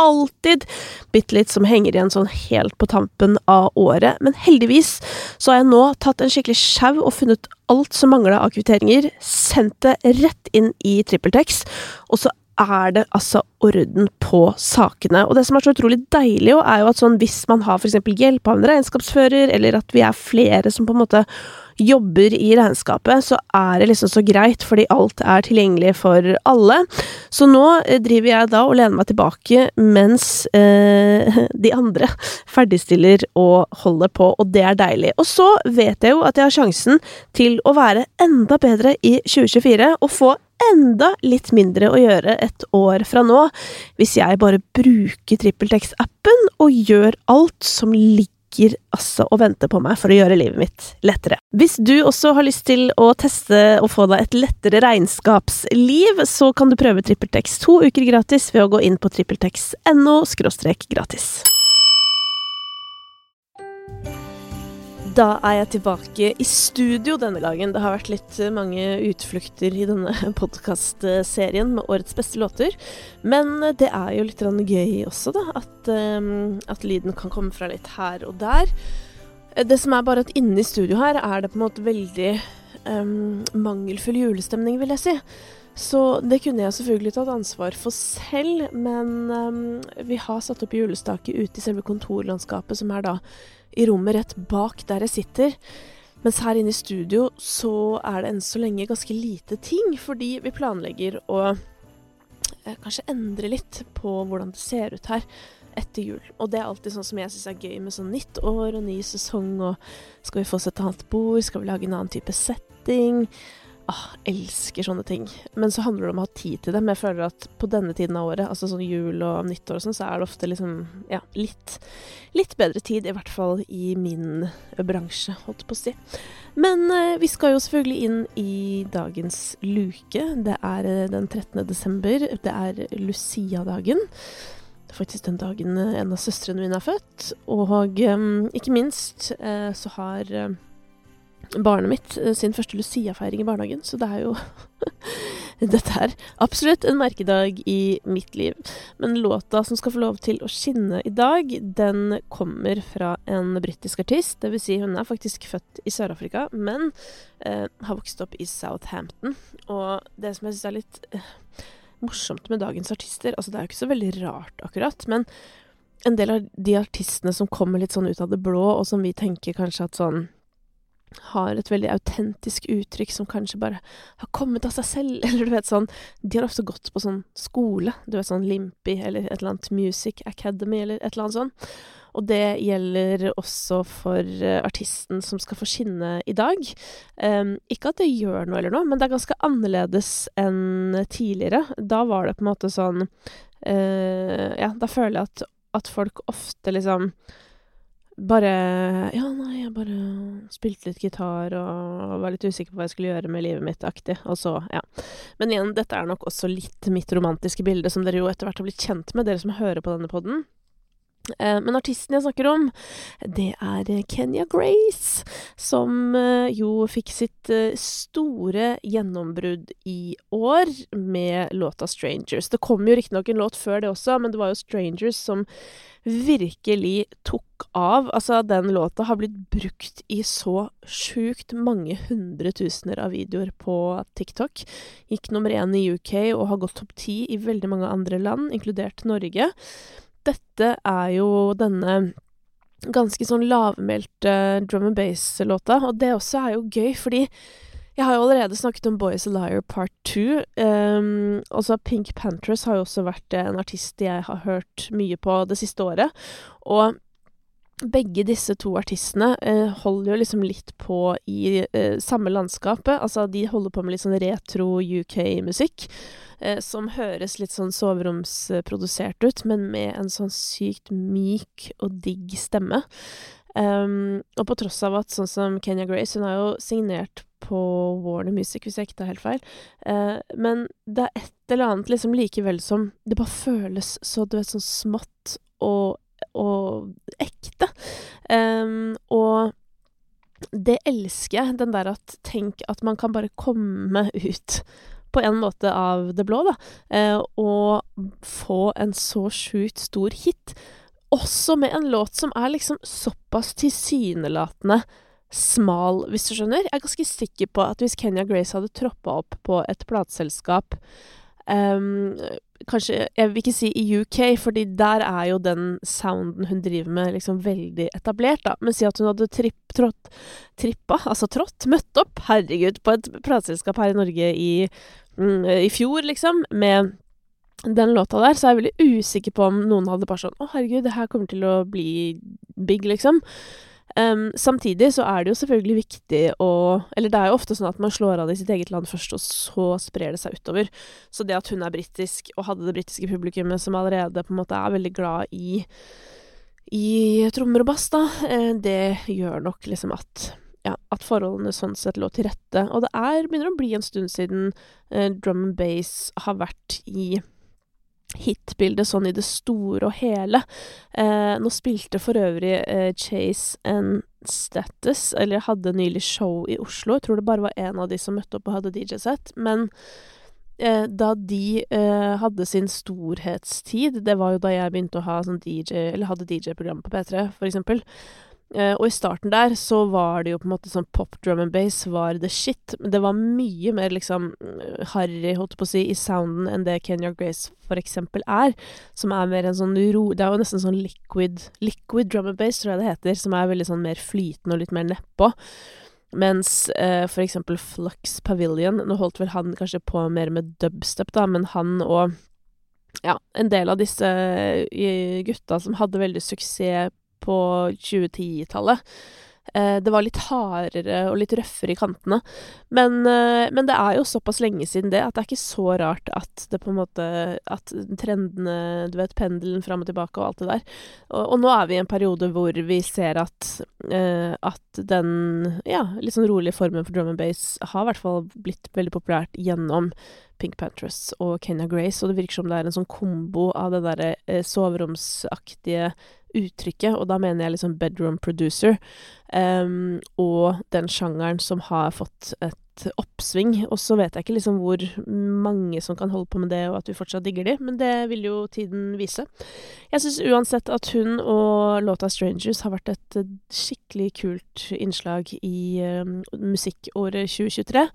alltid bitte litt som henger igjen sånn helt på tampen av året. Men heldigvis så har jeg nå tatt en skikkelig sjau og funnet alt som mangla av kvitteringer, sendt det rett inn i TrippelTex, og så er det altså orden på sakene. Og det som er så utrolig deilig, jo, er jo at sånn hvis man har eksempel hjelp av en regnskapsfører, eller at vi er flere som på en måte jobber i regnskapet, så er det liksom så greit, fordi alt er tilgjengelig for alle. Så nå eh, driver jeg da og lener meg tilbake mens eh, de andre ferdigstiller og holder på, og det er deilig. Og så vet jeg jo at jeg har sjansen til å være enda bedre i 2024 og få enda litt mindre å gjøre et år fra nå, hvis jeg bare bruker TrippelTex-appen og gjør alt som ligger altså og venter på meg for å gjøre livet mitt lettere. Hvis du også har lyst til å teste og få deg et lettere regnskapsliv, så kan du prøve TrippelTex to uker gratis ved å gå inn på trippeltex.no gratis. Da er jeg tilbake i studio denne gangen. Det har vært litt eh, mange utflukter i denne podkastserien med årets beste låter. Men eh, det er jo litt gøy også, da. At, um, at, lyden kan komme fra litt her og der. Det som er bare at inne i studio her er det på en måte veldig um, mangelfull julestemning, vil jeg si. Så det kunne jeg selvfølgelig tatt ansvar for selv, men um, vi har satt opp julestaket ute i selve kontorlandskapet, som er da i rommet rett bak der jeg sitter. Mens her inne i studio så er det enn så lenge ganske lite ting, fordi vi planlegger å eh, kanskje endre litt på hvordan det ser ut her etter jul. Og det er alltid sånn som jeg syns er gøy med sånn nytt år og ny sesong, og skal vi få oss et annet bord, skal vi lage en annen type setting? Ah, elsker sånne ting. Men så handler det om å ha tid til dem. Jeg føler at på denne tiden av året, altså sånn jul og nyttår og sånn, så er det ofte liksom ja, litt, litt bedre tid. I hvert fall i min bransje, holdt på å si. Men eh, vi skal jo selvfølgelig inn i dagens luke. Det er eh, den 13. desember. Det er Lucia-dagen. Det er faktisk den dagen eh, en av søstrene mine er født. Og eh, ikke minst eh, så har eh, barnet mitt eh, sin første Lucia-feiring i barnehagen, så det er jo Dette er absolutt en merkedag i mitt liv. Men låta som skal få lov til å skinne i dag, den kommer fra en britisk artist. Det vil si, hun er faktisk født i Sør-Afrika, men eh, har vokst opp i Southampton. Og det som jeg syns er litt eh, morsomt med dagens artister Altså, det er jo ikke så veldig rart, akkurat, men en del av de artistene som kommer litt sånn ut av det blå, og som vi tenker kanskje at sånn har et veldig autentisk uttrykk som kanskje bare har kommet av seg selv, eller du vet sånn De har ofte gått på sånn skole, du vet sånn Limpi eller et eller annet Music Academy eller et eller annet sånt. Og det gjelder også for uh, artisten som skal få skinne i dag. Um, ikke at det gjør noe eller noe, men det er ganske annerledes enn tidligere. Da var det på en måte sånn uh, Ja, da føler jeg at, at folk ofte liksom bare Ja, nei, jeg bare spilte litt gitar og var litt usikker på hva jeg skulle gjøre med livet mitt, aktig. Og så, ja. Men igjen, dette er nok også litt mitt romantiske bilde, som dere jo etter hvert har blitt kjent med, dere som hører på denne poden. Eh, men artisten jeg snakker om, det er Kenya Grace, som eh, jo fikk sitt eh, store gjennombrudd i år med låta 'Strangers'. Det kom jo riktignok en låt før det også, men det var jo 'Strangers' som virkelig tok av. Altså, den låta har blitt brukt i så sjukt mange hundretusener av videoer på TikTok. Gikk nummer én i UK og har gått topp ti i veldig mange andre land, inkludert Norge. Dette er jo denne ganske sånn lavmælte drum and bass-låta, og det også er jo gøy, fordi jeg har jo allerede snakket om Boys a Liar Part 2. Um, også Pink Panthers har jo også vært en artist jeg har hørt mye på det siste året. Og begge disse to artistene eh, holder jo liksom litt på i eh, samme landskapet. Altså, de holder på med litt sånn retro UK-musikk. Eh, som høres litt sånn soveromsprodusert ut, men med en sånn sykt myk og digg stemme. Um, og på tross av at sånn som Kenya Grace, hun har jo signert på Warner Music, hvis jeg ikke tar helt feil. uh, men det er et eller annet liksom likevel som Det bare føles så, du vet, sånn smått og, og ekte. Um, og det elsker jeg. Den der at Tenk at man kan bare komme ut på en måte av det blå, da. uh, og få en så sjukt stor hit. Også med en låt som er liksom såpass tilsynelatende smal, hvis du skjønner. Jeg er ganske sikker på at hvis Kenya Grace hadde troppa opp på et plateselskap Kanskje Jeg vil ikke si i UK, fordi der er jo den sounden hun driver med, liksom veldig etablert, da. Men si at hun hadde tripp, trått, trippa, altså trått, møtt opp, herregud, på et plateselskap her i Norge i, mm, i fjor, liksom, med den låta der, så er jeg veldig usikker på om noen hadde bare sånn Å, herregud, det her kommer til å bli big, liksom. Um, samtidig så er det jo selvfølgelig viktig å Eller det er jo ofte sånn at man slår av det i sitt eget land først, og så sprer det seg utover. Så det at hun er britisk, og hadde det britiske publikummet som allerede på en måte er veldig glad i i trommer og bass, da, eh, det gjør nok liksom at ja, at forholdene sånn sett lå til rette. Og det er begynner å bli en stund siden eh, drum and bass har vært i hitbildet sånn i det store og hele. Eh, nå spilte for øvrig eh, Chase and Status, eller hadde nylig show i Oslo. Jeg tror det bare var én av de som møtte opp og hadde DJ-sett. Men eh, da de eh, hadde sin storhetstid, det var jo da jeg begynte å ha sånn DJ, eller hadde DJ-program på P3, for eksempel. Uh, og i starten der så var det jo på en måte sånn pop drum and bass var the shit. Men det var mye mer liksom harry, holdt på å si, i sounden enn det Kenya Grace for eksempel er. Som er mer en sånn ro... Det er jo nesten sånn liquid Liquid drum and bass, tror jeg det heter. Som er veldig sånn mer flytende og litt mer nedpå. Mens uh, for eksempel Flux Pavilion Nå holdt vel han kanskje på mer med dubstep, da, men han og ja, en del av disse uh, gutta som hadde veldig suksess på 2010-tallet. Eh, det var litt hardere og litt røffere i kantene. Men, eh, men, det er jo såpass lenge siden det at det er ikke så rart at det på en måte At trendene Du vet, pendelen fram og tilbake og alt det der. Og, og, nå er vi i en periode hvor vi ser at, uh, at den ja, litt sånn rolige formen for drum and bass har i hvert fall blitt veldig populært gjennom Pink Pantress og Kenya Grace, og det virker som det er en sånn kombo av det derre eh, soveromsaktige uttrykket, og da mener jeg liksom bedroom producer, um, og den sjangeren som har fått et oppsving. Og så vet jeg ikke liksom hvor mange som kan holde på med det, og at vi fortsatt digger de, men det vil jo tiden vise. Jeg syns uansett at hun og låta 'Strangers' har vært et skikkelig kult innslag i um, musikkåret 2023.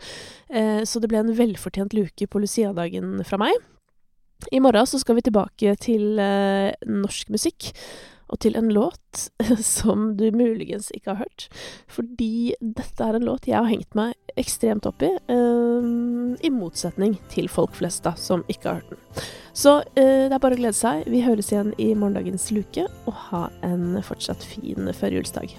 Uh, så det ble en velfortjent luke på Lucia-dagen fra meg. I morgen så skal vi tilbake til eh, norsk musikk og til en låt som du muligens ikke har hørt. Fordi dette er en låt jeg har hengt meg ekstremt opp i, um, i motsetning til folk flest, da, som ikke har hørt den. Så uh, det er bare å glede seg. Vi høres igjen i morgendagens luke, og ha en fortsatt fin førjulsdag.